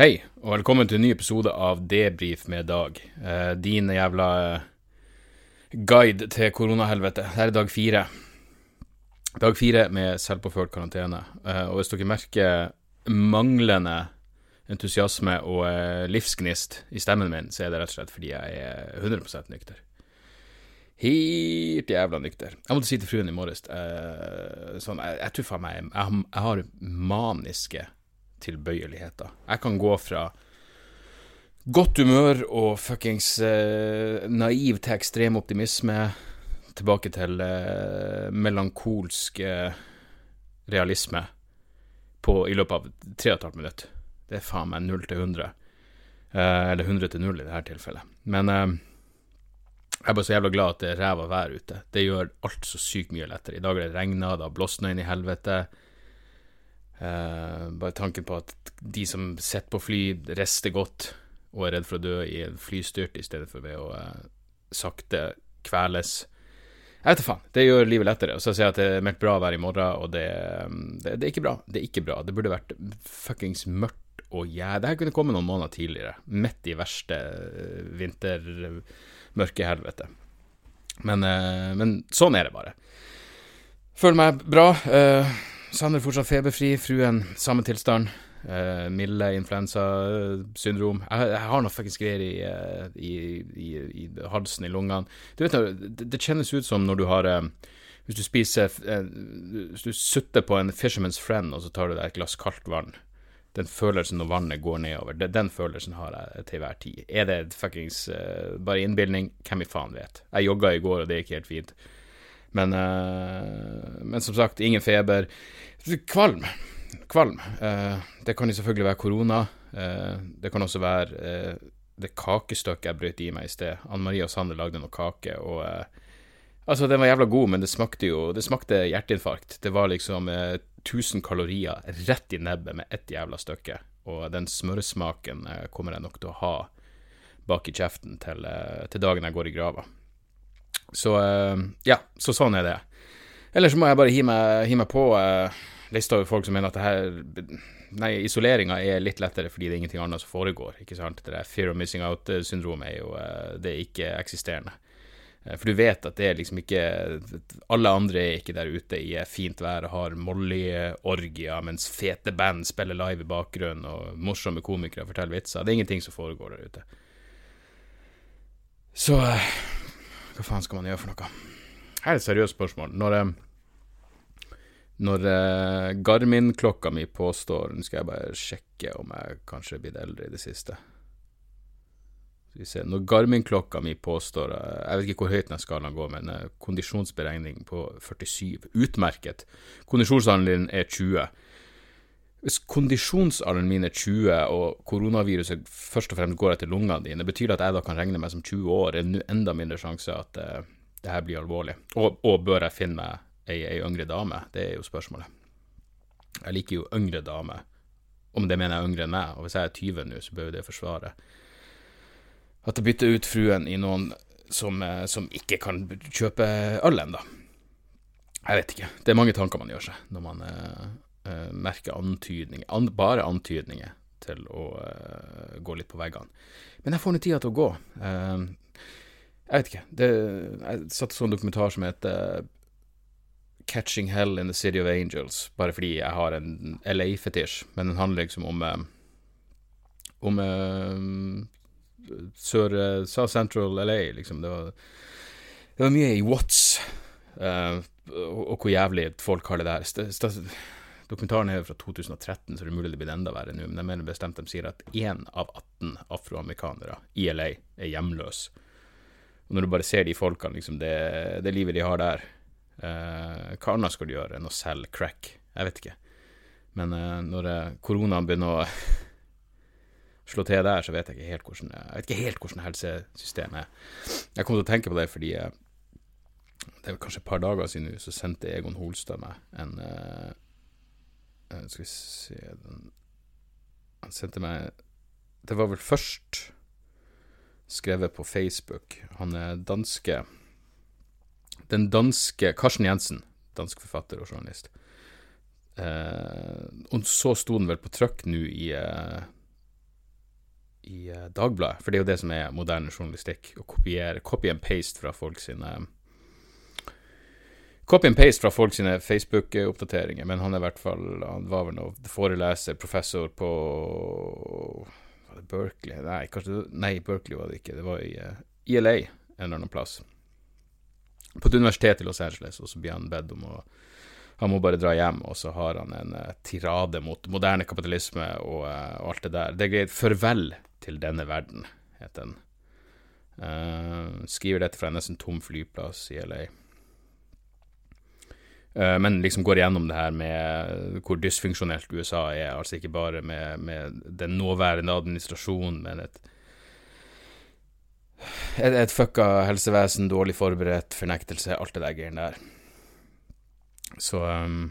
Hei, og velkommen til en ny episode av Debrif med Dag. Eh, din jævla eh, guide til koronahelvete. Her er dag fire. Dag fire med selvpåført karantene. Eh, og hvis dere merker manglende entusiasme og eh, livsgnist i stemmen min, så er det rett og slett fordi jeg er 100% nykter. Helt jævla nykter. Jeg måtte si til fruen i morges eh, sånn, jeg, jeg tror faen meg jeg, jeg har maniske tilbøyeligheter. Jeg kan gå fra godt humør og fuckings eh, naiv til ekstrem optimisme, tilbake til eh, melankolsk eh, realisme på, i løpet av tre og et halvt minutt. Det er faen meg null til 100. Eh, eller 100 til null i dette tilfellet. Men eh, jeg er bare så jævla glad at det er ræva vær ute. Det gjør alt så sykt mye lettere. I dag har det regna, det har blåsna inn i helvete. Eh, bare tanken på at de som sitter på fly, rister godt og er redd for å dø i en flystyrt i stedet for ved å eh, sakte kveles. Jeg vet da faen. Det gjør livet lettere. Og så sier jeg at det er meldt bra vær i morgen, og det, det, det er ikke bra. Det er ikke bra. Det burde vært fuckings mørkt og jæ... Det her kunne kommet noen måneder tidligere. Midt i verste eh, vintermørkehelvete. Men, eh, men sånn er det bare. Føler meg bra. Uh, Sander fortsatt feberfri. Fruen samme tilstand. Uh, milde influensasyndrom. Jeg, jeg har noe fuckings greier i, uh, i, i, i halsen, i lungene. Du vet, det, det kjennes ut som når du har uh, Hvis du spiser Hvis du sutter på en Fisherman's Friend, og så tar du deg et glass kaldt vann. Den følelsen når vannet går nedover, det, den følelsen har jeg til hver tid. Er det fuckings bare innbilning? Hvem i faen vet? Jeg jogga i går, og det gikk helt fint. Men, eh, men som sagt, ingen feber. Kvalm. Kvalm. Eh, det kan jo selvfølgelig være korona. Eh, det kan også være det kakestykket jeg brøt i meg i sted. Anne Marie og Sander lagde noe kake, og Altså, den var jævla god, men det smakte jo Det smakte hjerteinfarkt. Det var liksom eh, 1000 kalorier rett i nebbet med ett jævla stykke. Og den smørsmaken eh, kommer jeg nok til å ha bak i kjeften til, eh, til dagen jeg går i grava. Så eh, ja, så sånn er det. Ellers må jeg bare hi meg, meg på uh, lista over folk som mener at det her Nei, isoleringa er litt lettere fordi det er ingenting annet som foregår, ikke sant. Det der fear of missing out-syndromet er jo uh, Det er ikke eksisterende. Eh, For du vet at det er liksom ikke Alle andre er ikke der ute i fint vær og har Molly-orgier mens fete band spiller live i bakgrunnen og morsomme komikere forteller vitser. Det er ingenting som foregår der ute. Så eh, hva faen skal man gjøre for noe? Her er et seriøst spørsmål. Når, eh, når eh, Garmin-klokka mi påstår Nå skal jeg bare sjekke om jeg kanskje er blitt eldre i det siste. Skal vi se, Når Garmin-klokka mi påstår eh, Jeg vet ikke hvor høyt den skalaen går, men kondisjonsberegning på 47. Utmerket. Kondisjonsalderen din er 20. Hvis kondisjonsalderen min er 20, og koronaviruset først og fremst går etter lungene dine, betyr det at jeg da kan regne meg som 20 år? Er det enda mindre sjanse at uh, det her blir alvorlig? Og, og bør jeg finne meg ei, ei yngre dame? Det er jo spørsmålet. Jeg liker jo yngre damer. Om det mener jeg yngre enn meg, og hvis jeg er 20 nå, så bør jo det forsvare at jeg bytter ut fruen i noen som, eh, som ikke kan kjøpe øl ennå. Jeg vet ikke. Det er mange tanker man gjør seg når man eh, merke antydninger, an, bare antydninger til å uh, gå litt på veggene. Men jeg får nå tida til å gå. Uh, jeg vet ikke. Det, jeg satt sånn så dokumentar som heter Catching Hell in the City of Angels, bare fordi jeg har en LA-fetisj, men den handler liksom om om sør South Central LA, liksom. Det var, det var mye i Watts, uh, og, hvor jævlig folk har det der. St dokumentaren er jo fra 2013, så det er mulig det blir enda verre nå, men jeg mener bestemt de sier at én av 18 afroamerikanere i LA er hjemløs. Og når du bare ser de folkene, liksom, det, det livet de har der, eh, hva annet skal du gjøre enn å selge crack? Jeg vet ikke. Men eh, når eh, koronaen begynner å slå til der, så vet jeg ikke helt hvordan, jeg vet ikke helt hvordan helsesystemet er. Jeg kom til å tenke på det fordi eh, det er kanskje et par dager siden så sendte Egon Holstad meg en uh, Skal vi se den, Han sendte meg Det var vel først skrevet på Facebook. Han er danske Den danske Karsten Jensen, dansk forfatter og journalist. Uh, og så sto den vel på trykk nå i uh, i uh, Dagbladet, for det er jo det som er moderne journalistikk. Å kopiere copy and paste fra folk sine Copy and paste fra folk sine Facebook-oppdateringer, men han er i hvert fall Han var vel noe foreleser, professor på Var det Berkeley? Nei, kanskje, nei, Berkeley var det ikke. Det var i uh, ILA en eller annen plass. På et universitet i Los Angeles, og så blir han bedt om å han må bare dra hjem, og så har han en uh, tirade mot moderne kapitalisme og, uh, og alt det der. Det er greit. Farvel til denne verden, heter den. Uh, skriver dette fra en nesten tom flyplass i LA. Uh, men liksom går igjennom det her med hvor dysfunksjonelt USA er. Altså ikke bare med, med den nåværende administrasjonen, men et et, et fucka helsevesen, dårlig forberedt, fornektelse, alt det der greiene der. Så um,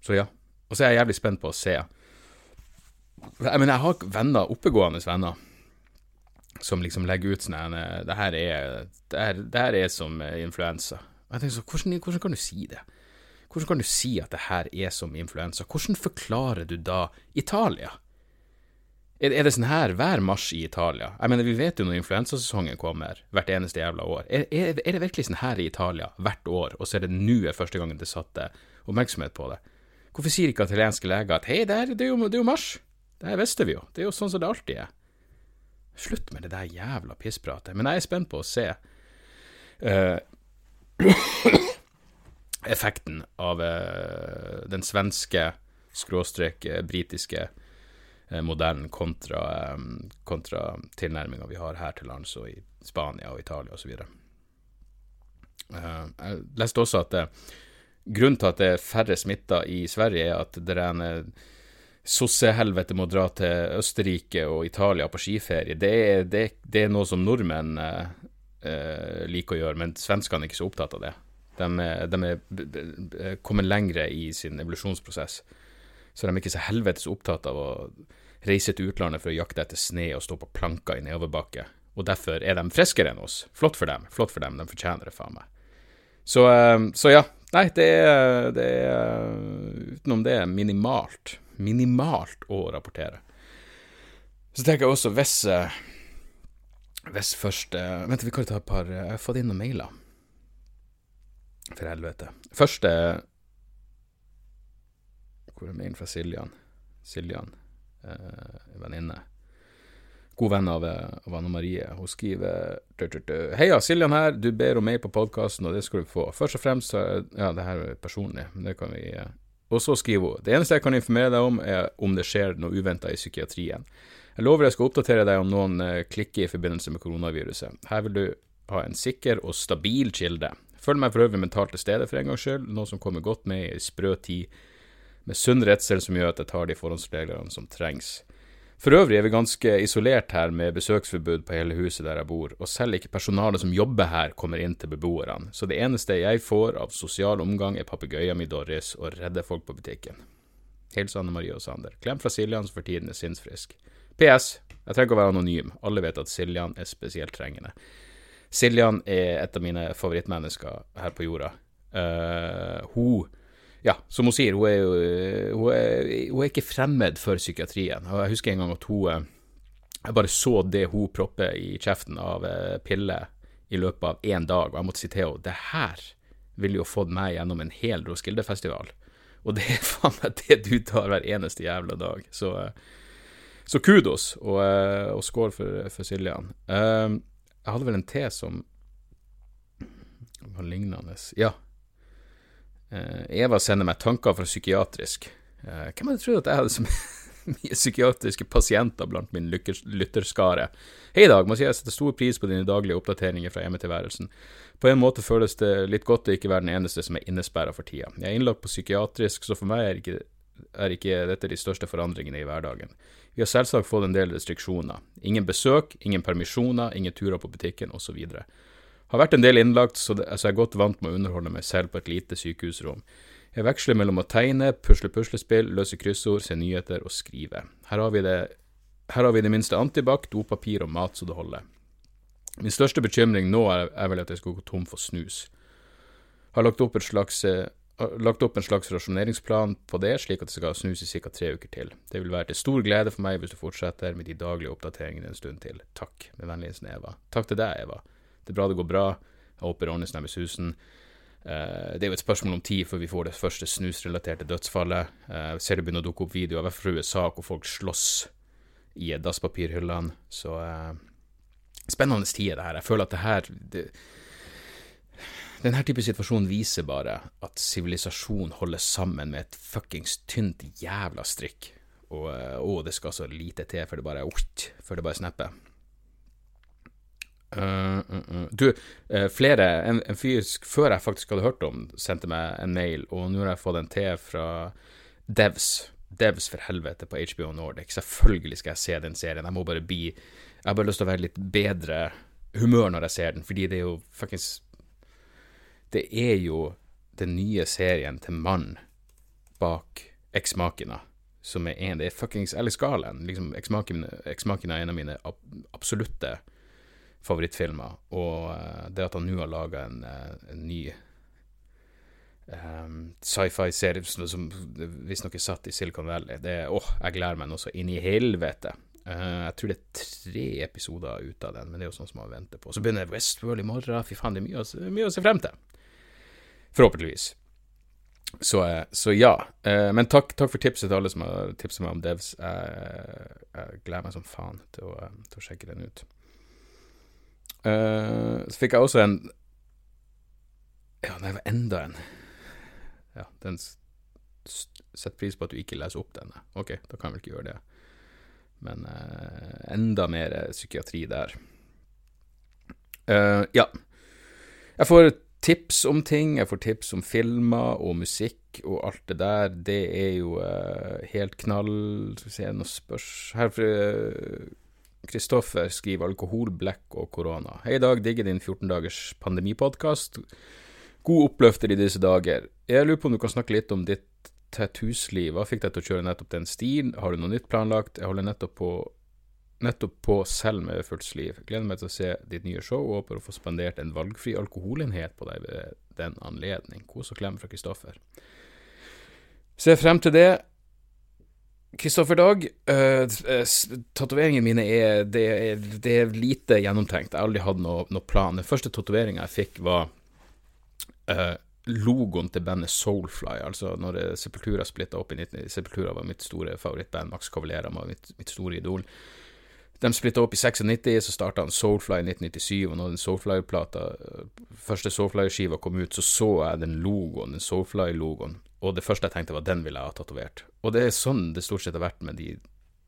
Så ja. Og så er jeg jævlig spent på å se. Jeg mener, jeg har venner, oppegående venner, som liksom legger ut sånn Det her er, det her, det her er som influensa. Jeg tenker så, hvordan, hvordan kan du si det? Hvordan kan du si at det her er som influensa? Hvordan forklarer du da Italia? Er, er det sånn her hver mars i Italia? Jeg mener, Vi vet jo når influensasesongen kommer, hvert eneste jævla år. Er, er, er, det virkelig sånn her i Italia hvert år, og så er det nå er første gangen det satte oppmerksomhet på det? Hvorfor sier ikke italienske leger at hei, det, her, det, er jo, det er jo mars? Det her visste vi jo. Det er jo sånn som det alltid er. Slutt med det der jævla pisspratet. Men jeg er spent på å se uh, effekten av uh, den svenske skråstrek britiske uh, modellen kontra, kontra tilnærminga vi har her til lands og i Spania og Italia osv. Jeg leste også at grunnen til at det er færre smitta i Sverige, er at det er sossehelvete må dra til Østerrike og Italia på skiferie, det er, det, det er noe som nordmenn eh, eh, liker å gjøre, men svenskene er ikke så opptatt av det. De, de er kommet lengre i sin evolusjonsprosess, så de er ikke så helvetes opptatt av å reise til utlandet for å jakte etter sne og stå på planker i nedoverbakke. Og derfor er de friskere enn oss. Flott for dem, flott for dem, de fortjener det, faen meg. Så, eh, så ja. Nei, det er, det er Utenom det minimalt minimalt å rapportere. Så tenker jeg også hvis eh, Hvis først uh, Vent, vi kan ta et par Jeg har fått inn noen mailer. For helvete. Første Hvor er mailen fra Siljan? Siljan, uh, venninne. God venn av, av Anne Marie. Hun skriver Heia, Siljan her. Du ber om mail på podkasten, og det skal du få. Først og fremst Ja, det her er personlig, men det kan vi og så skriver hun Det eneste jeg kan informere deg om, er om det skjer noe uventa i psykiatrien. Jeg lover jeg skal oppdatere deg om noen eh, klikker i forbindelse med koronaviruset. Her vil du ha en sikker og stabil kilde. Følg meg for øvrig mentalt til stede for en gangs skyld, noe som kommer godt med i ei sprø tid, med sunn redsel som gjør at jeg tar de forhåndsreglene som trengs. For øvrig er vi ganske isolert her med besøksforbud på hele huset der jeg bor, og selv ikke personalet som jobber her kommer inn til beboerne, så det eneste jeg får av sosial omgang er papegøyen min Doris og redde folk på butikken. Hils Anne Marie og Sander. Klem fra Siljan som for tiden er sinnsfrisk. PS. Jeg trenger å være anonym, alle vet at Siljan er spesielt trengende. Siljan er et av mine favorittmennesker her på jorda. Uh, hun ja, som hun sier, hun er jo hun er, hun er, ikke fremmed for psykiatrien. Og Jeg husker en gang at hun eh, Jeg bare så det hun propper i kjeften av eh, piller i løpet av én dag, og jeg måtte si til henne det her ville jo fått meg gjennom en hel Roskilde-festival. Og det er faen meg det du tar hver eneste jævla dag. Så, eh, så kudos, og, og skål for, for Siljan. Jeg hadde vel en te som var lignende. Ja, Eh, Eva sender meg tanker fra psykiatrisk. Eh, hvem hadde trodd at jeg hadde så mye psykiatriske pasienter blant min lytterskare? Hei, Dag. Må si jeg setter stor pris på dine daglige oppdateringer fra hjemmetilværelsen. På en måte føles det litt godt å ikke være den eneste som er innesperra for tida. Jeg er innlagt på psykiatrisk, så for meg er ikke er ikke dette de største forandringene i hverdagen. Vi har selvsagt fått en del restriksjoner. Ingen besøk, ingen permisjoner, ingen turer på butikken osv. Har vært en del innlagt, så, jeg er godt vant med å underholde meg selv på et lite sykehusrom. Jeg veksler mellom å tegne, pusle puslespill, løse kryssord, se nyheter og skrive. Her har vi det, har vi det minste antibac, dopapir og mat så det holder. Min største bekymring nå er, er vel at jeg skal gå tom for snus. Har lagt opp, et slags, eh, lagt opp en slags rasjoneringsplan på det, slik at det skal snus i ca. tre uker til. Det vil være til stor glede for meg hvis du fortsetter med de daglige oppdateringene en stund til. Takk. Med vennlig hilsen Eva. Takk til deg, Eva. Det er bra det går bra. Jeg håper ordnes nærmest susen. Uh, det er jo et spørsmål om tid før vi får det første snusrelaterte dødsfallet. Jeg ser det begynner å dukke opp videoer, fra USA, hvor folk slåss i dasspapirhyllene. Så uh, spennende tider, det her. Jeg føler at det her det, Denne type situasjon viser bare at sivilisasjon holder sammen med et fuckings tynt jævla strikk. Og, og det skal så lite til før det bare før det bare snapper. Uh, uh, uh. Du, flere en, en, fyr før jeg faktisk hadde hørt om, sendte meg en mail, og nå har jeg fått en til fra Devs. Devs for helvete på HBO Nordic. Selvfølgelig skal jeg se den serien. Jeg må bare bli jeg har bare lyst til å være litt bedre humør når jeg ser den, fordi det er jo fuckings Det er jo den nye serien til mann bak Eksmakina, som er en Det er fuckings Alice Garland. Liksom, Eksmakina er en av mine absolutte favorittfilmer, og uh, det at han nå har laga en, uh, en, ny um, sci-fi-serie som visstnok er satt i Silicon Valley, det er åh, jeg gleder meg nå så inn i helvete. Uh, jeg tror det er tre episoder ut av den, men det er jo sånn som man venter på. Så begynner Westworld i morgen. Fy faen, det er mye å, mye å se frem til. Forhåpentligvis. Så, uh, så ja. Uh, men takk, takk, for tipset til alle som har tipset meg om Devs. jeg gleder meg som faen til å, til å sjekke den ut. så fikk jeg også en Ja, det var enda en. Ja, den setter pris på at du ikke leser opp denne. Ok, da kan jeg vel ikke gjøre det. Men uh, enda mer psykiatri der. Uh, ja. Jeg får tips om ting. Jeg får tips om filmer og musikk og alt det der. Det er jo uh, helt knall Skal vi se, noe spørs Her Kristoffer skriver alkohol, blekk og korona. Hei, Dag. Digger din 14 dagers pandemipodkast. God oppløfter i disse dager. Jeg lurer på om du kan snakke litt om ditt tattoosliv. Hva fikk deg til å kjøre nettopp den stilen? Har du noe nytt planlagt? Jeg holder nettopp på, nettopp på selv med fullt liv. Gleder meg til å se ditt nye show og håper å få spandert en valgfri alkoholenhet på deg ved den anledning. Kos og klem fra Kristoffer. Ser frem til det. Kristoffer Dag, uh, tatoveringene mine er det, er det, er lite gjennomtenkt. Jeg har aldri hatt noen noe plan. Den første tatoveringa jeg fikk, var uh, logoen til bandet Soulfly, altså når Sepultura splitta opp i 19... Sepultura var mitt store favorittband, Max Cavalera var mitt, mitt store idol. De splitta opp i 96, så starta han Soulfly i 1997, og når den første Soulfly-skiva kom ut, så så jeg den logoen, den Soulfly-logoen, og det første jeg tenkte var den ville jeg ha tatovert. Og det er sånn det stort sett har vært med de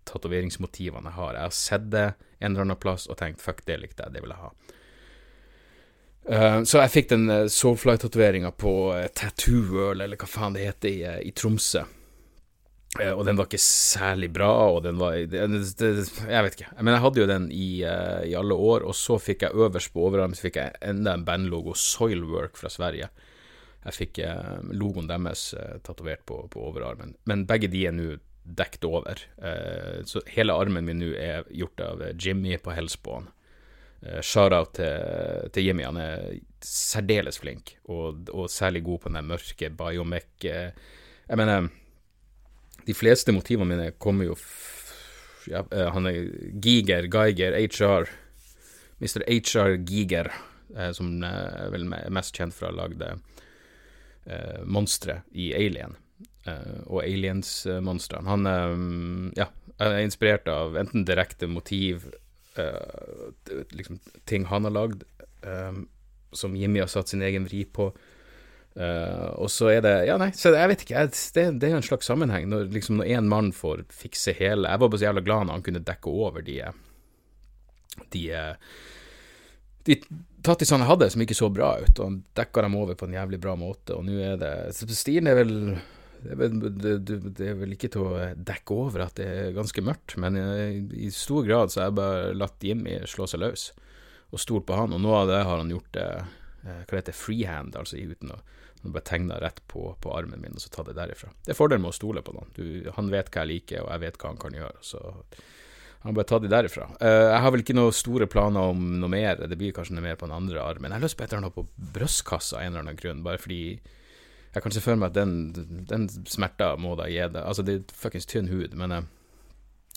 tatoveringsmotivene jeg har. Jeg har sett det en eller annen plass og tenkt fuck, det likte jeg, det vil jeg ha. Uh, så jeg fikk den uh, Soulfly-tatoveringa på uh, Tattoo World, eller hva faen det heter, i, i Tromsø. Og den var ikke særlig bra, og den var Jeg vet ikke. Men jeg hadde jo den i, i, alle år, og så fikk jeg øverst på overarmen så fikk jeg enda en bandlogo, Soilwork fra Sverige. Jeg fikk logoen deres tatovert på, på, overarmen. Men begge de er nå dekt over. så hele armen min nå er gjort av Jimmy på Hellspawn. Uh, Shout-out til, til, Jimmy. Han er særdeles flink, og, og særlig god på den mørke biomec... Jeg mener, de fleste motivene mine kommer jo ja, uh, Han er Giger, Geiger, HR. Mr. HR Giger, som er vel mest kjent for å ha lagd eh, monstre i Alien. og Aliens-monstrene. Han ja, er inspirert av enten direkte motiv uh, liksom, ting han har lagd, som Jimmy har satt sin egen vri på. Uh, og så er det Ja, nei, så jeg vet ikke. Jeg, det, det, er jo en slags sammenheng. Når liksom mann får fikse hele Jeg var bare så jævla glad når han kunne dekke over de De, de tattisene jeg hadde som ikke så bra ut, og han dekka dem over på en jævlig bra måte. Og nå er det Stilen er vel det, er vel- ikke til å dekke over at det er ganske mørkt, men i, i stor grad så har jeg bare latt Jimmy slå seg løs, og stolt på han, og noe av det har han gjort eh, eh, hva det heter freehand, altså uten å han bare tegna rett på, på armen min, og så ta det derifra. Det er fordelen med å stole på noen. Han vet hva jeg liker, og jeg vet hva han kan gjøre, så han bare ta det derifra. Uh, jeg har vel ikke noen store planer om noe mer, det blir kanskje noe mer på den andre armen. Jeg har lyst på et eller annet på brystkassa av en eller annen grunn, bare fordi jeg kan se for meg at den, den smerta må da gi det. Altså, det er fuckings tynn hud, men eh,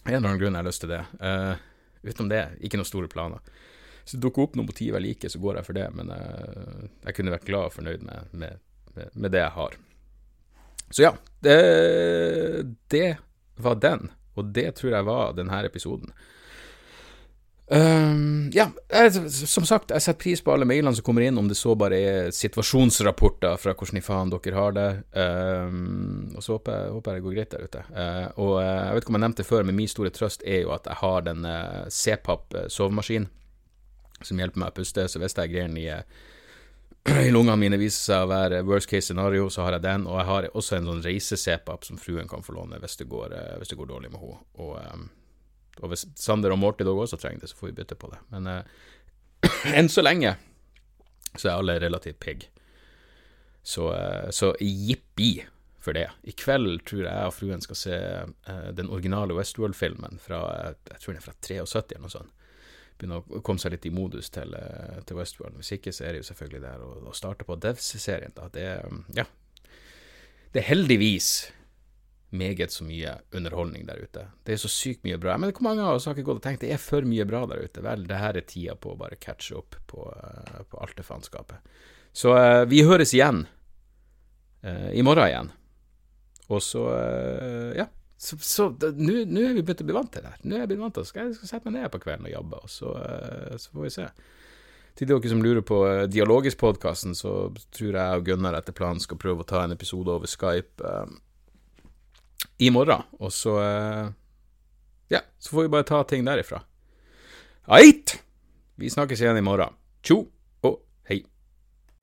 av en eller annen grunn har jeg lyst til det. Uh, utenom det, ikke noen store planer. Hvis det dukker opp noen motiv jeg liker, så går jeg for det, men jeg kunne vært glad og fornøyd med, med, med, det jeg har. Så ja, det, det var den, og det tror jeg var denne episoden. Um, ja, som sagt, jeg setter pris på alle mailene som kommer inn, om det så bare er situasjonsrapporter fra hvordan i faen dere har det. Um, og så håper jeg, håper jeg det går greit der ute. Uh, og eh, jeg vet ikke om jeg nevnte det før, men min store trøst er jo at jeg har den uh, CPAP eh, sovemaskin som hjelper meg å puste, så hvis jeg greier den i i lungene mine viser seg å være worst case scenario, så har jeg den, og jeg har også en sånn reise-CPAP som fruen kan få låne hvis det går, eh, hvis det går dårlig med henne. Og, eh, og hvis Sander og Morty også trenger det, så får vi bytte på det. Men uh, enn så lenge så er alle relativt pigg. Så, uh, så jippi for det. I kveld tror jeg og fruen skal se uh, den originale Westworld-filmen fra jeg tror den er fra 73 eller noe sånt begynne å komme seg litt i modus til, eh, til Westworld. Hvis ikke så er det jo selvfølgelig der å, å starte på Devs-serien. da. Det, er, ja. det er heldigvis meget så mye underholdning der ute. Det er så sykt mye bra. Men hvor mange av oss har ikke gått og tenkt det er for mye bra der ute? Vel, det her er tida på å bare catche opp på, eh, på alt det faenskapet. Så eh, vi høres igjen i morgen igjen. Og så, ja. Så, nå er vi begynt å bli vant til det. Nå er jeg blitt vant til det. Skal jeg skal sette meg ned på kvelden og jobbe, og så, eh, så får vi se. Til dere som lurer på eh, Dialogisk-podkasten, så tror jeg og Gunnar etter planen skal prøve å ta en episode over Skype eh, i morgen. Og så uh, Ja, så får vi bare ta ting derifra. Ait! Vi snakkes igjen i morgen. Tjo og hei.